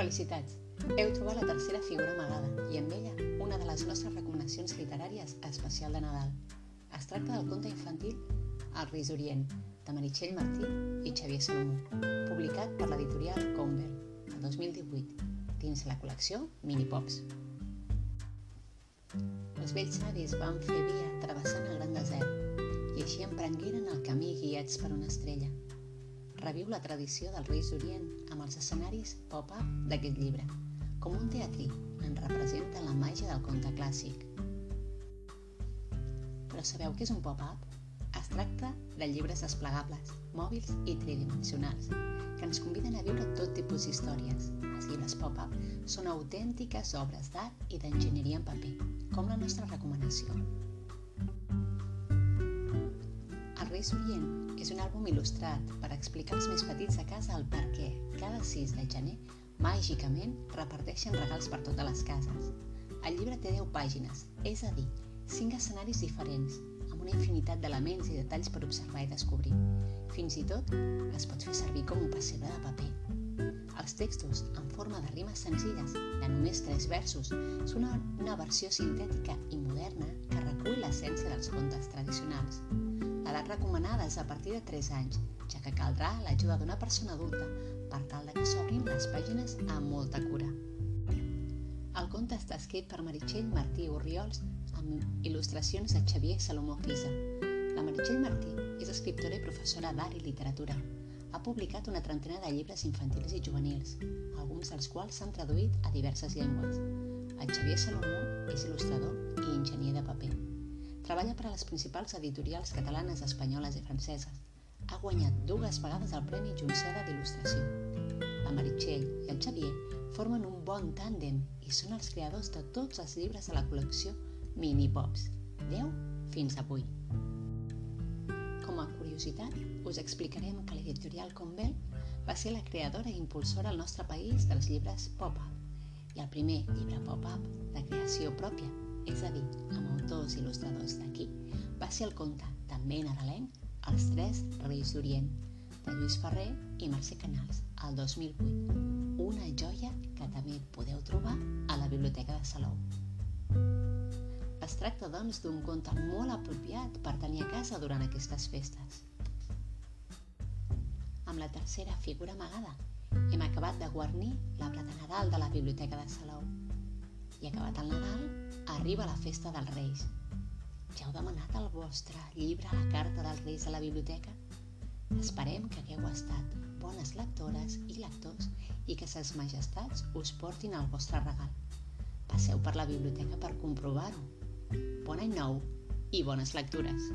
Felicitats! Heu trobat la tercera figura amagada i amb ella una de les nostres recomanacions literàries especial de Nadal. Es tracta del conte infantil El Ris Orient, de Meritxell Martí i Xavier Salomó, publicat per l'editorial Comber el 2018, dins la col·lecció Minipops. Els vells savis van fer via travessant el gran desert i així emprengueren el camí guiats per una estrella – Reviu la tradició del Reis Orient amb els escenaris pop-up d'aquest llibre, com un teatrí en representa la màgia del conte clàssic. Però sabeu què és un pop-up? Es tracta de llibres desplegables, mòbils i tridimensionals, que ens conviden a viure tot tipus d'històries. Els llibres pop-up són autèntiques obres d'art i d'enginyeria en paper, com la nostra recomanació. El Reis Orient és un àlbum il·lustrat per explicar als més petits de casa el per què cada 6 de gener màgicament reparteixen regals per totes les cases. El llibre té 10 pàgines, és a dir, 5 escenaris diferents, amb una infinitat d'elements i detalls per observar i descobrir. Fins i tot es pot fer servir com un pessebre de paper. Els textos, en forma de rimes senzilles, de només tres versos, són una versió sintètica i moderna que recull l'essència dels contes tradicionals. L'edat recomanada és a partir de 3 anys, ja que caldrà l'ajuda d'una persona adulta per tal de que s'obrin les pàgines amb molta cura. El conte està escrit per Meritxell Martí Orriols amb il·lustracions de Xavier Salomó Fisa. La Meritxell Martí és escriptora i professora d'art i literatura. Ha publicat una trentena de llibres infantils i juvenils, alguns dels quals s'han traduït a diverses llengües. El Xavier Salomó és il·lustrador i enginyer de paper. Treballa per a les principals editorials catalanes, espanyoles i franceses ha guanyat dues vegades el Premi Junceda d'Il·lustració. La Meritxell i el Xavier formen un bon tàndem i són els creadors de tots els llibres de la col·lecció Mini Pops, 10 fins avui. Com a curiositat, us explicarem que l'editorial Convel va ser la creadora i impulsora al nostre país dels llibres pop-up i el primer llibre pop-up de creació pròpia, és a dir, amb autors il·lustradors d'aquí, va ser el conte també nadalenc els tres Reis d'Orient, de Lluís Ferrer i Mercè Canals, el 2008. Una joia que també podeu trobar a la Biblioteca de Salou. Es tracta, doncs, d'un conte molt apropiat per tenir a casa durant aquestes festes. Amb la tercera figura amagada, hem acabat de guarnir l'arbre de Nadal de la Biblioteca de Salou. I acabat el Nadal, arriba la festa dels Reis, ja heu demanat el vostre llibre la carta dels Reis a la biblioteca? Esperem que hagueu estat bones lectores i lectors i que ses majestats us portin el vostre regal. Passeu per la biblioteca per comprovar-ho. Bon any nou i bones lectures!